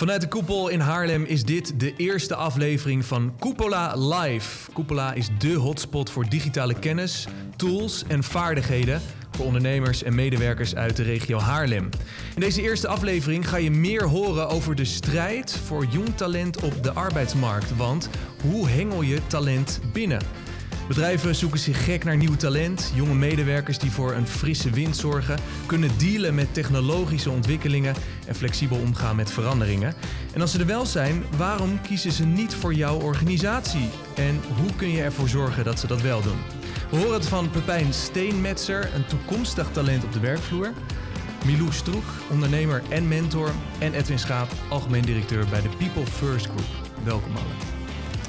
Vanuit de koepel in Haarlem is dit de eerste aflevering van Cupola Live. Cupola is de hotspot voor digitale kennis, tools en vaardigheden voor ondernemers en medewerkers uit de regio Haarlem. In deze eerste aflevering ga je meer horen over de strijd voor jong talent op de arbeidsmarkt. Want hoe hengel je talent binnen? Bedrijven zoeken zich gek naar nieuw talent. Jonge medewerkers die voor een frisse wind zorgen, kunnen dealen met technologische ontwikkelingen en flexibel omgaan met veranderingen. En als ze er wel zijn, waarom kiezen ze niet voor jouw organisatie? En hoe kun je ervoor zorgen dat ze dat wel doen? We horen het van Pepijn Steenmetser, een toekomstig talent op de werkvloer. Milou Stroek, ondernemer en mentor. En Edwin Schaap, algemeen directeur bij de People First Group. Welkom allen.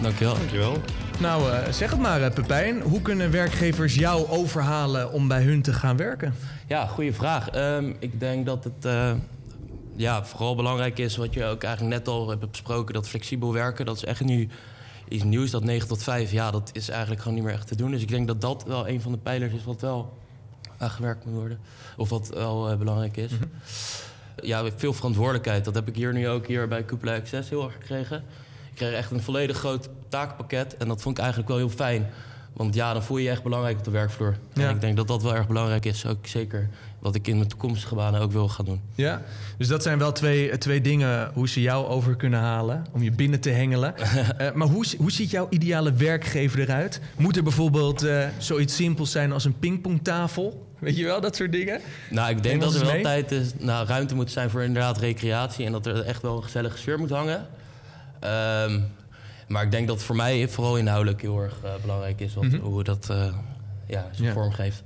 Dankjewel. Dankjewel. Nou, uh, zeg het maar, uh, Pepijn. Hoe kunnen werkgevers jou overhalen om bij hun te gaan werken? Ja, goede vraag. Um, ik denk dat het uh, ja, vooral belangrijk is, wat je ook eigenlijk net al hebt besproken, dat flexibel werken, dat is echt nu iets nieuws. Dat 9 tot 5, ja, dat is eigenlijk gewoon niet meer echt te doen. Dus ik denk dat dat wel een van de pijlers is wat wel aangewerkt moet worden. Of wat wel belangrijk is. Mm -hmm. Ja, veel verantwoordelijkheid. Dat heb ik hier nu ook hier bij Cupola Access heel erg gekregen. Ik kreeg echt een volledig groot taakpakket. En dat vond ik eigenlijk wel heel fijn. Want ja, dan voel je je echt belangrijk op de werkvloer. Ja. En ik denk dat dat wel erg belangrijk is. Ook zeker wat ik in mijn toekomstige banen ook wil gaan doen. Ja, dus dat zijn wel twee, twee dingen hoe ze jou over kunnen halen. Om je binnen te hengelen. uh, maar hoe, hoe ziet jouw ideale werkgever eruit? Moet er bijvoorbeeld uh, zoiets simpels zijn als een pingpongtafel? Weet je wel, dat soort dingen? Nou, ik denk dat er wel tijd is, nou, ruimte moet zijn voor inderdaad recreatie. En dat er echt wel een gezellige sfeer moet hangen. Um, maar ik denk dat voor mij vooral inhoudelijk heel erg uh, belangrijk is wat, mm -hmm. hoe dat uh, ja, zijn ja. vorm geeft.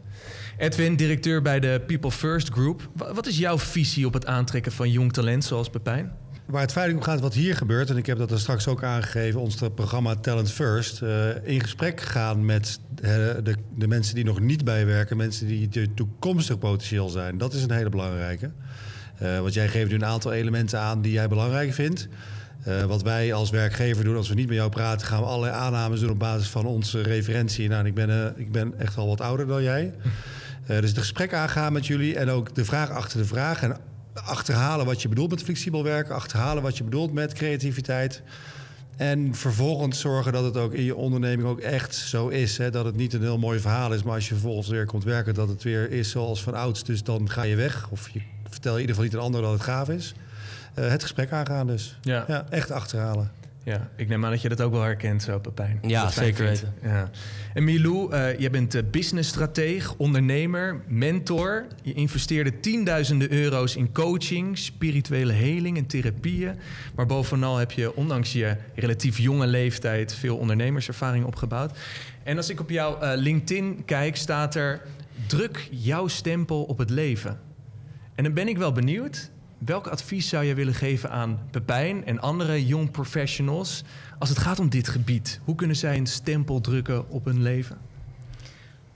Edwin, directeur bij de People First Group. Wat is jouw visie op het aantrekken van jong talent zoals Pepijn? Waar het feitelijk om gaat wat hier gebeurt, en ik heb dat er straks ook aangegeven, ons programma Talent First, uh, in gesprek gaan met de, de, de, mensen die nog niet bijwerken, mensen die toekomstig potentieel zijn. Dat is een hele belangrijke. Uh, want jij geeft nu een aantal elementen aan die jij belangrijk vindt. Uh, wat wij als werkgever doen, als we niet met jou praten, gaan we allerlei aannames doen op basis van onze referentie. Nou, ik ben, uh, ik ben echt al wat ouder dan jij. Uh, dus het gesprek aangaan met jullie en ook de vraag achter de vraag. En achterhalen wat je bedoelt met flexibel werken, achterhalen wat je bedoelt met creativiteit. En vervolgens zorgen dat het ook in je onderneming ook echt zo is. Hè? Dat het niet een heel mooi verhaal is, maar als je vervolgens weer komt werken, dat het weer is zoals van ouds. Dus dan ga je weg. Of je vertel in ieder geval niet een ander dat het gaaf is. Uh, het gesprek aangaan dus. Ja. ja. echt achterhalen. Ja, ik neem aan dat je dat ook wel herkent zo, Pepijn. Ja, zeker weten. Ja. En Milou, uh, jij bent uh, businessstrateeg, ondernemer, mentor. Je investeerde tienduizenden euro's in coaching, spirituele heling en therapieën. Maar bovenal heb je, ondanks je relatief jonge leeftijd, veel ondernemerservaring opgebouwd. En als ik op jouw uh, LinkedIn kijk, staat er... druk jouw stempel op het leven. En dan ben ik wel benieuwd... Welk advies zou je willen geven aan Pepijn en andere young professionals als het gaat om dit gebied? Hoe kunnen zij een stempel drukken op hun leven?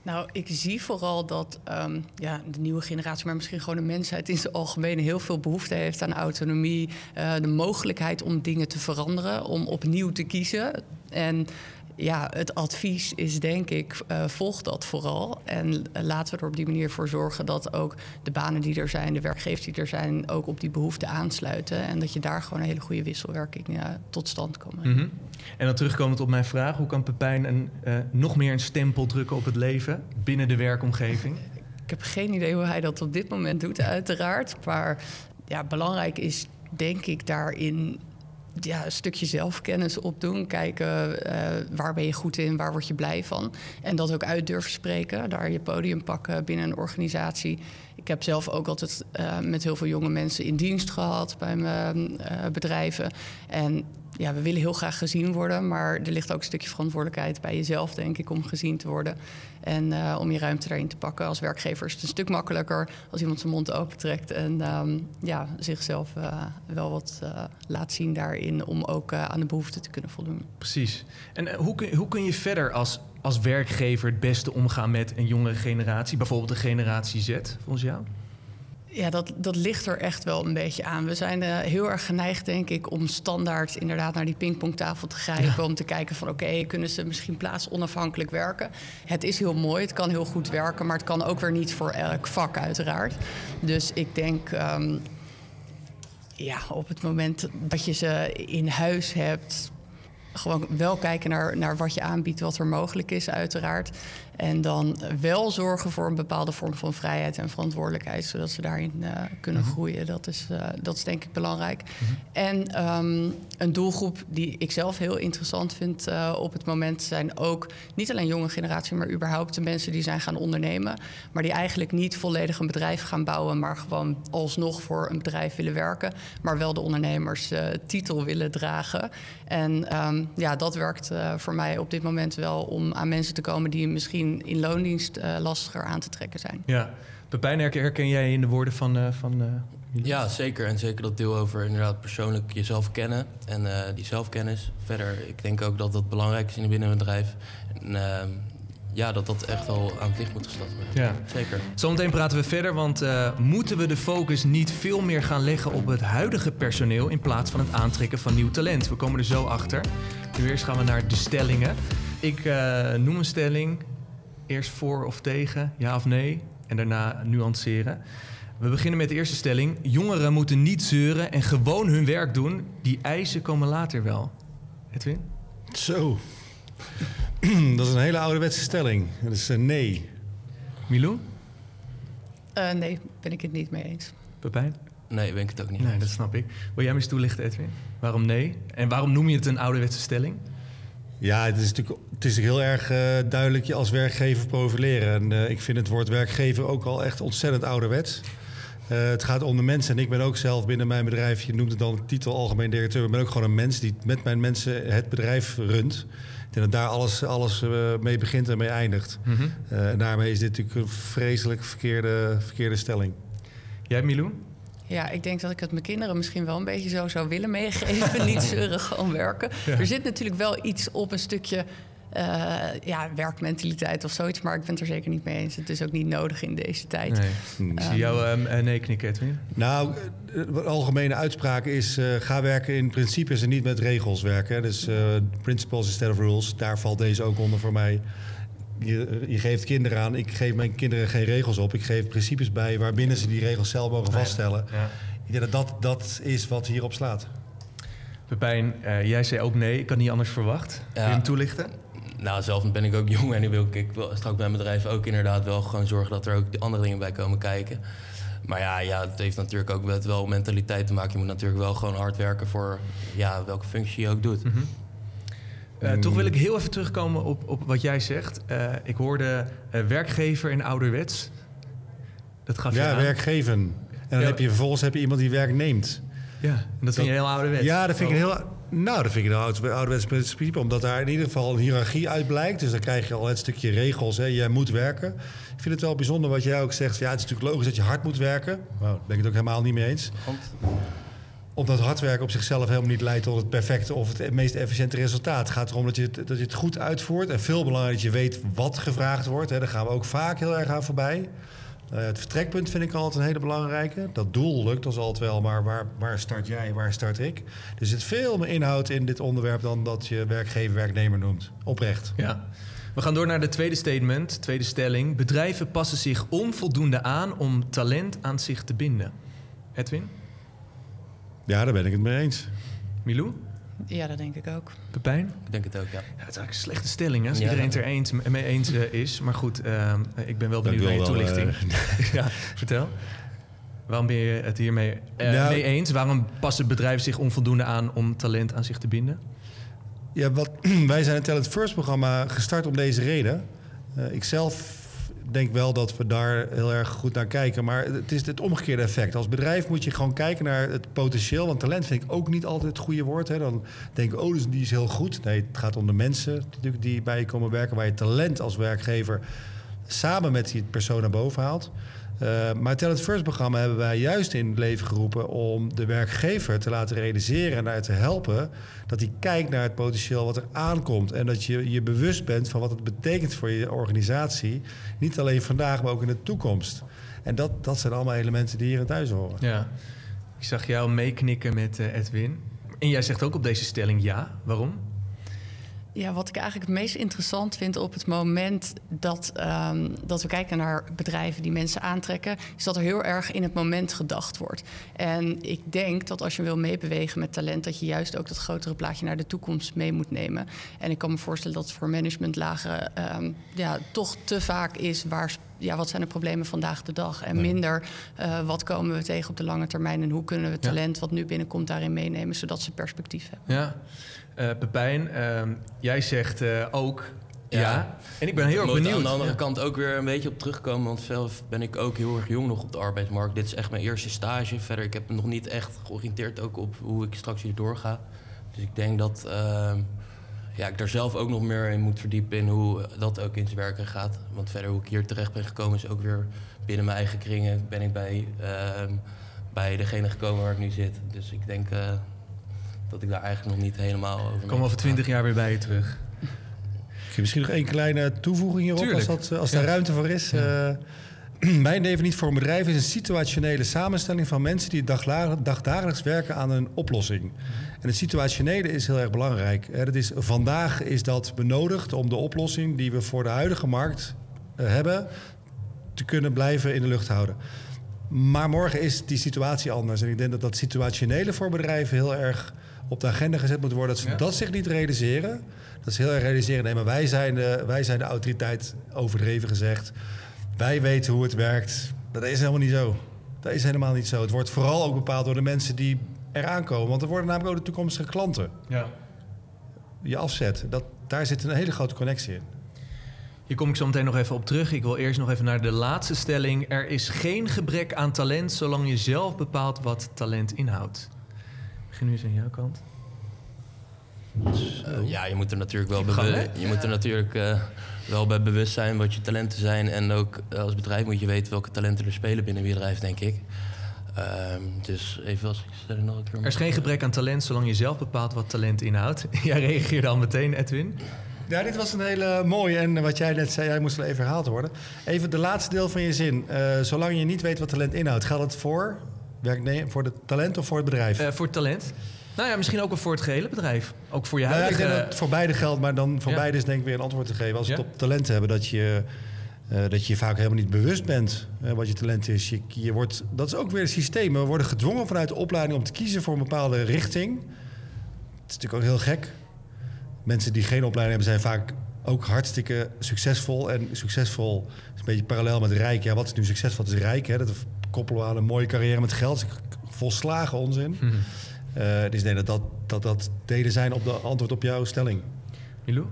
Nou, ik zie vooral dat um, ja, de nieuwe generatie, maar misschien gewoon de mensheid in zijn algemeen heel veel behoefte heeft aan autonomie, uh, de mogelijkheid om dingen te veranderen, om opnieuw te kiezen. En ja, het advies is denk ik, uh, volg dat vooral. En uh, laten we er op die manier voor zorgen dat ook de banen die er zijn, de werkgevers die er zijn, ook op die behoeften aansluiten. En dat je daar gewoon een hele goede wisselwerking uh, tot stand komt. Mm -hmm. En dan terugkomend op mijn vraag, hoe kan Pepijn een, nog meer een stempel drukken op het leven binnen de werkomgeving? Ik heb geen idee hoe hij dat op dit moment doet, uiteraard. Maar ja, belangrijk is denk ik daarin ja, een stukje zelfkennis opdoen. Kijken uh, waar ben je goed in, waar word je blij van. En dat ook uit durven spreken. Daar je podium pakken binnen een organisatie. Ik heb zelf ook altijd uh, met heel veel jonge mensen in dienst gehad bij mijn uh, bedrijven. En ja, we willen heel graag gezien worden, maar er ligt ook een stukje verantwoordelijkheid bij jezelf, denk ik, om gezien te worden. En uh, om je ruimte daarin te pakken. Als werkgever is het een stuk makkelijker als iemand zijn mond opentrekt en um, ja, zichzelf uh, wel wat uh, laat zien daarin om ook aan de behoeften te kunnen voldoen. Precies. En hoe kun, hoe kun je verder als, als werkgever het beste omgaan met een jongere generatie, bijvoorbeeld de generatie Z, volgens jou? Ja, dat, dat ligt er echt wel een beetje aan. We zijn uh, heel erg geneigd, denk ik, om standaard inderdaad naar die pingpongtafel te grijpen. Ja. Om te kijken van oké, okay, kunnen ze misschien plaatsonafhankelijk werken? Het is heel mooi, het kan heel goed werken, maar het kan ook weer niet voor elk vak, uiteraard. Dus ik denk. Um, ja, op het moment dat je ze in huis hebt, gewoon wel kijken naar, naar wat je aanbiedt, wat er mogelijk is, uiteraard. En dan wel zorgen voor een bepaalde vorm van vrijheid en verantwoordelijkheid, zodat ze daarin uh, kunnen Mhm. groeien. Dat is, uh, dat is denk ik belangrijk. Mhm. En um, een doelgroep die ik zelf heel interessant vind uh, op het moment zijn ook niet alleen jonge generatie, maar überhaupt de mensen die zijn gaan ondernemen, maar die eigenlijk niet volledig een bedrijf gaan bouwen, maar gewoon alsnog voor een bedrijf willen werken, maar wel de ondernemerstitel willen dragen. En um, ja, dat werkt voor mij op dit moment wel om aan mensen te komen die misschien in loondienst uh, lastiger aan te trekken zijn. Ja, Pepijn, herken jij in de woorden van... Uh, van uh, ja, zeker. En zeker dat deel over inderdaad persoonlijk jezelf kennen en uh, die zelfkennis. Verder, ik denk ook dat dat belangrijk is in binnen een bedrijf. En, ehm, ja, dat dat echt wel aan het licht moet gesteld worden. Ja. Zeker. Zometeen praten we verder, want uh, moeten we de focus niet veel meer gaan leggen op het huidige personeel in plaats van het aantrekken van nieuw talent? We komen er zo achter. Nu eerst gaan we naar de stellingen. Ik uh, noem een stelling. Eerst voor of tegen, ja of nee. En daarna nuanceren. We beginnen met de eerste stelling. Jongeren moeten niet zeuren en gewoon hun werk doen. Die eisen komen later wel. Edwin? Zo. Dat is een hele ouderwetse stelling. Dat is een nee. Milou? Uh, nee, ben ik het niet mee eens. Pepijn? Nee, ben ik het ook niet. Nee, dat snap ik. Wil jij me eens toelichten, Edwin? Waarom nee? En waarom noem je het een ouderwetse stelling? Ja, het is natuurlijk het is heel erg uh, duidelijk je als werkgever profileren. En uh, ik vind het woord werkgever ook al echt ontzettend ouderwets. Uh, het gaat om de mensen. En ik ben ook zelf binnen mijn bedrijf, je noemt het dan titel algemeen directeur. Ik ben ook gewoon een mens die met mijn mensen het bedrijf runt. Ik denk dat daar alles, alles mee begint en mee eindigt. Mm -hmm. en daarmee is dit natuurlijk een vreselijk verkeerde, verkeerde stelling. Jij, Milou? Ja, ik denk dat ik het mijn kinderen misschien wel een beetje zo zou willen meegeven. Niet zeuren, gewoon werken. Ja. Er zit natuurlijk wel iets op een stukje uh, ja, werkmentaliteit of zoiets. Maar ik ben het er zeker niet mee eens. Het is ook niet nodig in deze tijd. Nee. Um, Ik zie jou um, nee knikken, Edwin. Nou, de algemene uitspraak is... Uh, ga werken in principes en niet met regels werken. Dus uh, principles instead of rules. Daar valt deze ook onder voor mij. Je, je, geeft kinderen aan. Ik geef mijn kinderen geen regels op. Ik geef principes bij waarbinnen ze die regels zelf mogen vaststellen. Ja. Ja. Ik denk dat, dat dat is wat hierop slaat. Pepijn, uh, jij zei ook nee. Ik had niet anders verwacht. Ja. Wil je hem toelichten? Nou, zelf ben ik ook jong en ik wil, ik wil straks bij mijn bedrijf ook inderdaad wel gewoon zorgen dat er ook andere dingen bij komen kijken. Maar ja, ja, het heeft natuurlijk ook met wel mentaliteit te maken. Je moet natuurlijk wel gewoon hard werken voor ja, welke functie je ook doet. Mm -hmm. Uh, toch wil ik heel even terugkomen op, op wat jij zegt. Uh, ik hoorde uh, werkgever en ouderwets. Dat gaf je Ja, aan. werkgeven. En dan Ja. heb je vervolgens heb je iemand die werk neemt. Ja, en dat vind je heel ouderwets. Ja, dat vind ik Oh. een heel. Nou, dat vind ik een ouder- ouderwets principe, omdat daar in ieder geval een hiërarchie uit blijkt. Dus dan krijg je al het stukje regels. Hè. Jij moet werken. Ik vind het wel bijzonder wat jij ook zegt. Ja, het is natuurlijk logisch dat je hard moet werken. Nou, daar ben ik het ook helemaal niet mee eens. Want, Omdat hard werken op zichzelf helemaal niet leidt tot het perfecte of het meest efficiënte resultaat. Het gaat erom dat je het, dat je het goed uitvoert. En veel belangrijker dat je weet wat gevraagd wordt. Hè. Daar gaan we ook vaak heel erg aan voorbij. Uh, het vertrekpunt vind ik altijd een hele belangrijke. Dat doel lukt ons altijd wel, maar waar, waar start jij, waar start ik? Er zit veel meer inhoud in dit onderwerp dan dat je werkgever werknemer noemt. Oprecht. Ja. We gaan door naar de tweede statement, tweede stelling. Bedrijven passen zich onvoldoende aan om talent aan zich te binden. Edwin? Ja, daar ben ik het mee eens. Milou? Ja, dat denk ik ook. Pepijn? ik denk het ook, ja. Ja, het is eigenlijk een slechte stelling, hè, als Ja. iedereen het er eens, mee eens uh, is. Maar goed, uh, ik ben wel benieuwd naar je toelichting. ja, vertel. Waarom ben je het hiermee uh, Nou- mee eens? Waarom passen bedrijven zich onvoldoende aan om talent aan zich te binden? Ja, wat, wij zijn het Talent First programma gestart om deze reden. Uh, ik zelf denk wel dat we daar heel erg goed naar kijken. Maar het is het omgekeerde effect. Als bedrijf moet je gewoon kijken naar het potentieel. Want talent vind ik ook niet altijd het goede woord. Hè. Dan denk ik, oh, dus die is heel goed. Nee, het gaat om de mensen natuurlijk die bij je komen werken. Waar je talent als werkgever samen met die persoon naar boven haalt. Uh, maar het First programma hebben wij juist in het leven geroepen om de werkgever te laten realiseren en daar te helpen dat hij kijkt naar het potentieel wat er aankomt en dat je je bewust bent van wat het betekent voor je organisatie, niet alleen vandaag, maar ook in de toekomst. En dat, dat zijn allemaal elementen die hier in thuis horen. Ja. Ik zag jou meeknikken met uh, Edwin. En jij zegt ook op deze stelling ja. Waarom? Ja, wat ik eigenlijk het meest interessant vind op het moment dat, ehm, dat we kijken naar bedrijven die mensen aantrekken, is dat er heel erg in het moment gedacht wordt. En ik denk dat als je wil meebewegen met talent, dat je juist ook dat grotere plaatje naar de toekomst mee moet nemen. En ik kan me voorstellen dat het voor managementlagen ehm, ja, toch te vaak is waar ja, wat zijn de problemen vandaag de dag? En minder uh, wat komen we tegen op de lange termijn en hoe kunnen we talent wat nu binnenkomt daarin meenemen, zodat ze perspectief hebben. Ja. Uh, Pepijn, uh, jij zegt uh, ook ja. ja. En ik ben heel erg benieuwd. aan de andere ja. kant ook weer een beetje op terugkomen. Want zelf ben ik ook heel erg jong nog op de arbeidsmarkt. Dit is echt mijn eerste stage. Verder, ik heb me nog niet echt georiënteerd ook op hoe ik straks hier doorga. Dus ik denk dat ehm, ja, ik daar zelf ook nog meer in moet verdiepen in hoe dat ook in zijn werken gaat. Want verder hoe ik hier terecht ben gekomen is ook weer binnen mijn eigen kringen. Ben ik bij, uh, bij degene gekomen waar ik nu zit. Dus ik denk uh, dat ik daar eigenlijk nog niet helemaal over Kom over twintig jaar weer bij je terug. Misschien nog één kleine toevoeging hierop, als, dat, als daar ja. ruimte voor is. Ja. Uh, mijn definitie voor een bedrijf is een situationele samenstelling van mensen die dagdagelijks werken aan een oplossing. En het situationele is heel erg belangrijk. Dat is, vandaag is dat benodigd om de oplossing die we voor de huidige markt uh, hebben, te kunnen blijven in de lucht houden. Maar morgen is die situatie anders. En ik denk dat dat situationele voor bedrijven heel erg op de agenda gezet moet worden. Dat ze ja. dat zich niet realiseren. Dat ze heel erg realiseren, nee, maar wij zijn, de, wij zijn de autoriteit, overdreven gezegd. Wij weten hoe het werkt. Dat is helemaal niet zo. Dat is helemaal niet zo. Het wordt vooral ook bepaald door de mensen die eraan komen. Want er worden namelijk ook de toekomstige klanten. Ja. Je afzet. Dat, daar zit een hele grote connectie in. Hier kom ik zo meteen nog even op terug. Ik wil eerst nog even naar de laatste stelling. Er is geen gebrek aan talent zolang je zelf bepaalt wat talent inhoudt. Ik begin nu eens aan jouw kant. Uh, ja, je moet er natuurlijk wel, bewust, je moet er natuurlijk, uh, wel bij bewust zijn wat je talenten zijn. En ook als bedrijf moet je weten welke talenten er spelen binnen je bedrijf, denk ik. Um, dus even als ik stel nog een keer. Er is geen gebrek aan talent zolang je zelf bepaalt wat talent inhoudt. Jij reageerde al meteen, Edwin. Ja, dit was een hele mooie. En wat jij net zei, jij moest wel even herhaald worden. Even de laatste deel van je zin. Uh, zolang je niet weet wat talent inhoudt, geldt het voor, werknemer, voor het talent of voor het bedrijf? Uh, voor het talent. Nou ja, misschien ook wel voor het gehele bedrijf. Ook voor je huidige... Nou ja, ik denk dat het voor beide geldt, maar dan voor ja. beide is denk ik weer een antwoord te geven. Als we ja? het op talent hebben, dat je, uh, dat je vaak helemaal niet bewust bent uh, wat je talent is. Je, je wordt, dat is ook weer een systeem. We worden gedwongen vanuit de opleiding om te kiezen voor een bepaalde richting. Het is natuurlijk ook heel gek. Mensen die geen opleiding hebben, zijn vaak ook hartstikke succesvol. En succesvol is een beetje parallel met rijk. Ja, wat is nu succesvol? Het is rijk. Hè? Dat koppelen we aan een mooie carrière met geld. Is volslagen onzin. Mm -hmm. Uh, dus ik denk dat dat, dat dat delen zijn op de antwoord op jouw stelling. Milou?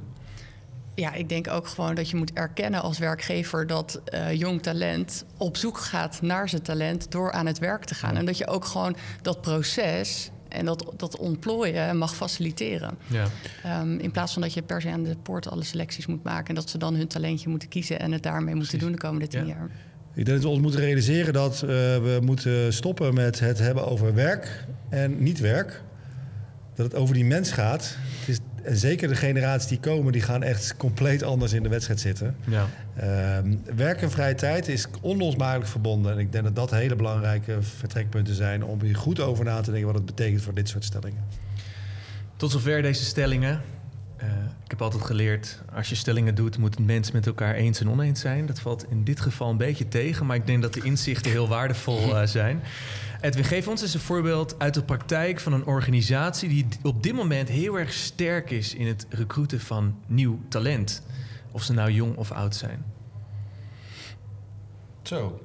Ja, ik denk ook gewoon dat je moet erkennen als werkgever dat uh, jong talent op zoek gaat naar zijn talent door aan het werk te gaan. En dat je ook gewoon dat proces en dat, dat ontplooien mag faciliteren. Ja. Um, in plaats van dat je per se aan de poort alle selecties moet maken en dat ze dan hun talentje moeten kiezen en het daarmee moeten Precies. doen de komende tien ja. jaar. Ik denk dat we ons moeten realiseren dat uh, we moeten stoppen met het hebben over werk en niet werk. Dat het over die mens gaat. Het is, en zeker de generaties die komen, die gaan echt compleet anders in de wedstrijd zitten. Ja. Uh, werk en vrije tijd is onlosmakelijk verbonden. En ik denk dat dat hele belangrijke vertrekpunten zijn om hier goed over na te denken wat het betekent voor dit soort stellingen. Tot zover deze stellingen. Uh, ik heb altijd geleerd, als je stellingen doet, moet het mensen met elkaar eens en oneens zijn. Dat valt in dit geval een beetje tegen, maar ik denk dat de inzichten heel waardevol uh, zijn. Edwin, geef ons eens een voorbeeld uit de praktijk van een organisatie die op dit moment heel erg sterk is in het recruiten van nieuw talent. Of ze nou jong of oud zijn. Zo.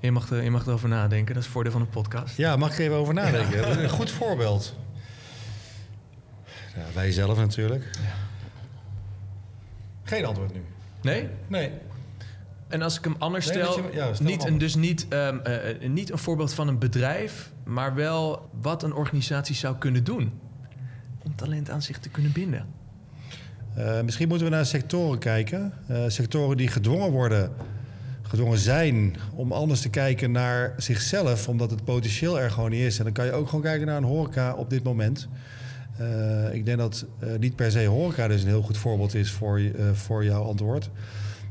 Je mag, er, je mag erover nadenken, dat is het voordeel van een podcast. Ja, mag ik even over nadenken? Ja. Een goed voorbeeld. Ja, wij zelf natuurlijk. Ja. Geen antwoord nu. Nee? Nee. En als ik hem anders nee, stel, je, ja, stel niet, een, dus niet, um, uh, niet een voorbeeld van een bedrijf, maar wel wat een organisatie zou kunnen doen om talent aan zich te kunnen binden. Uh, misschien moeten we naar sectoren kijken. Uh, sectoren die gedwongen worden, gedwongen zijn om anders te kijken naar zichzelf, omdat het potentieel er gewoon niet is. En dan kan je ook gewoon kijken naar een horeca op dit moment. Uh, ik denk dat uh, niet per se horeca dus een heel goed voorbeeld is voor, uh, voor jouw antwoord.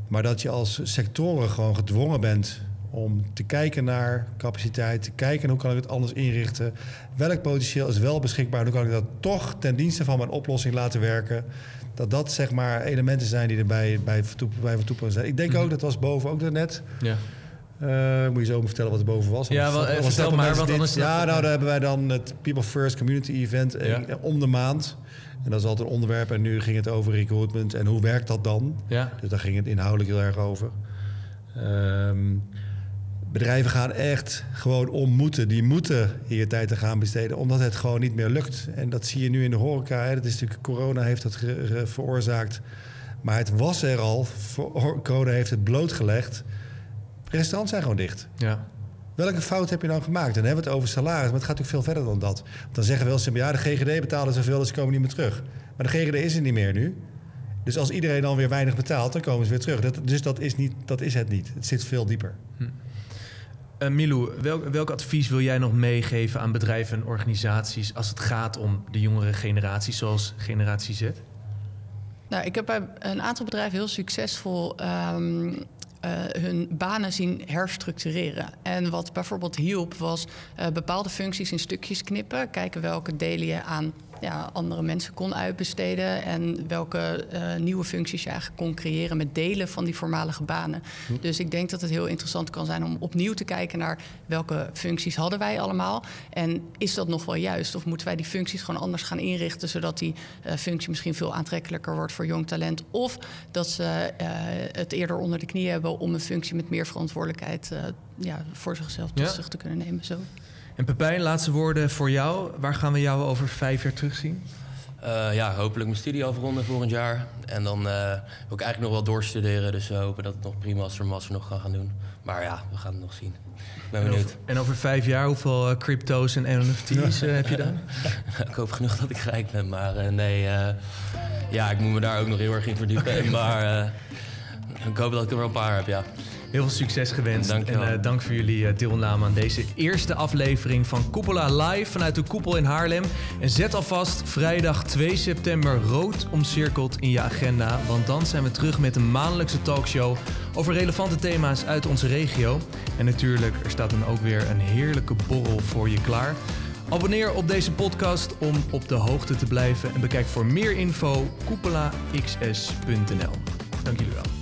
Maar dat je als sectoren gewoon gedwongen bent om te kijken naar capaciteit, te kijken hoe kan ik het anders inrichten. Welk potentieel is wel beschikbaar hoe kan ik dat toch ten dienste van mijn oplossing laten werken. Dat dat zeg maar elementen zijn die erbij bij, bij van toepassing zijn. Ik denk Mhm. ook, dat was boven ook daarnet. Ja. Eh, moet je zo maar vertellen wat er boven was. Ja, wel, eh, vertel maar, dit. anders- Ja, nou, daar hebben wij dan het People First Community Event eh, om de maand. En dat is altijd een onderwerp. En nu ging het over recruitment. En hoe werkt dat dan? Ja. Dus daar ging het inhoudelijk heel erg over. Ehm, bedrijven gaan echt gewoon om moeten. Die moeten hier tijd te gaan besteden, omdat het gewoon niet meer lukt. En dat zie je nu in de horeca. Hè. Dat is natuurlijk, corona heeft dat veroorzaakt. Maar het was er al. Corona heeft het blootgelegd. Restaurants zijn gewoon dicht. Ja. Welke fout heb je nou gemaakt? Dan hebben we het over salaris, maar het gaat natuurlijk veel verder dan dat. Want dan zeggen we wel eens, ja, de GGD betalen zoveel, dus ze komen niet meer terug. Maar de GGD is er niet meer nu. Dus als iedereen dan weer weinig betaalt, dan komen ze weer terug. Dat, dus dat is, niet, dat is het niet. Het zit veel dieper. Eh, Milou, welk, welk advies wil jij nog meegeven aan bedrijven en organisaties als het gaat om de jongere generatie, zoals Generatie Z? Nou, ik heb bij een aantal bedrijven heel succesvol ehm, eh, hun banen zien herstructureren. En wat bijvoorbeeld hielp, was eh, bepaalde functies in stukjes knippen. Kijken welke delen je aan ja, andere mensen kon uitbesteden. En welke eh, nieuwe functies je eigenlijk kon creëren met delen van die voormalige banen. Dus ik denk dat het heel interessant kan zijn om opnieuw te kijken naar welke functies hadden wij allemaal. En is dat nog wel juist? Of moeten wij die functies gewoon anders gaan inrichten, zodat die eh, functie misschien veel aantrekkelijker wordt voor jong talent? Of dat ze eh, het eerder onder de knie hebben om een functie met meer verantwoordelijkheid ja, voor zichzelf tot Ja. zich te kunnen nemen. Zo. En Pepijn, laatste woorden voor jou. Waar gaan we jou over vijf jaar terugzien? Eh, ja, hopelijk mijn studie afronden volgend jaar. En dan eh, wil ik eigenlijk nog wel doorstuderen. Dus we hopen dat het nog prima als er master nog kan gaan doen. Maar ja, we gaan het nog zien. Ik ben En benieuwd. over, en over vijf jaar, hoeveel eh, crypto's en NFT's heb je dan? ik hoop genoeg dat ik rijk ben. Maar nee, ja, ik moet me daar ook nog heel erg in verdiepen. maar ik hoop dat ik er wel een paar heb, ja. Heel veel succes gewenst. Dankjewel. En eh, dank voor jullie eh, deelname aan deze eerste aflevering van Cupola Live vanuit de Koepel in Haarlem. En zet alvast vrijdag 2 september rood omcirkeld in je agenda. Want dan zijn we terug met een maandelijkse talkshow over relevante thema's uit onze regio. En natuurlijk, er staat dan ook weer een heerlijke borrel voor je klaar. Abonneer op deze podcast om op de hoogte te blijven. En bekijk voor meer info cupolaxs.nl. Dank jullie wel.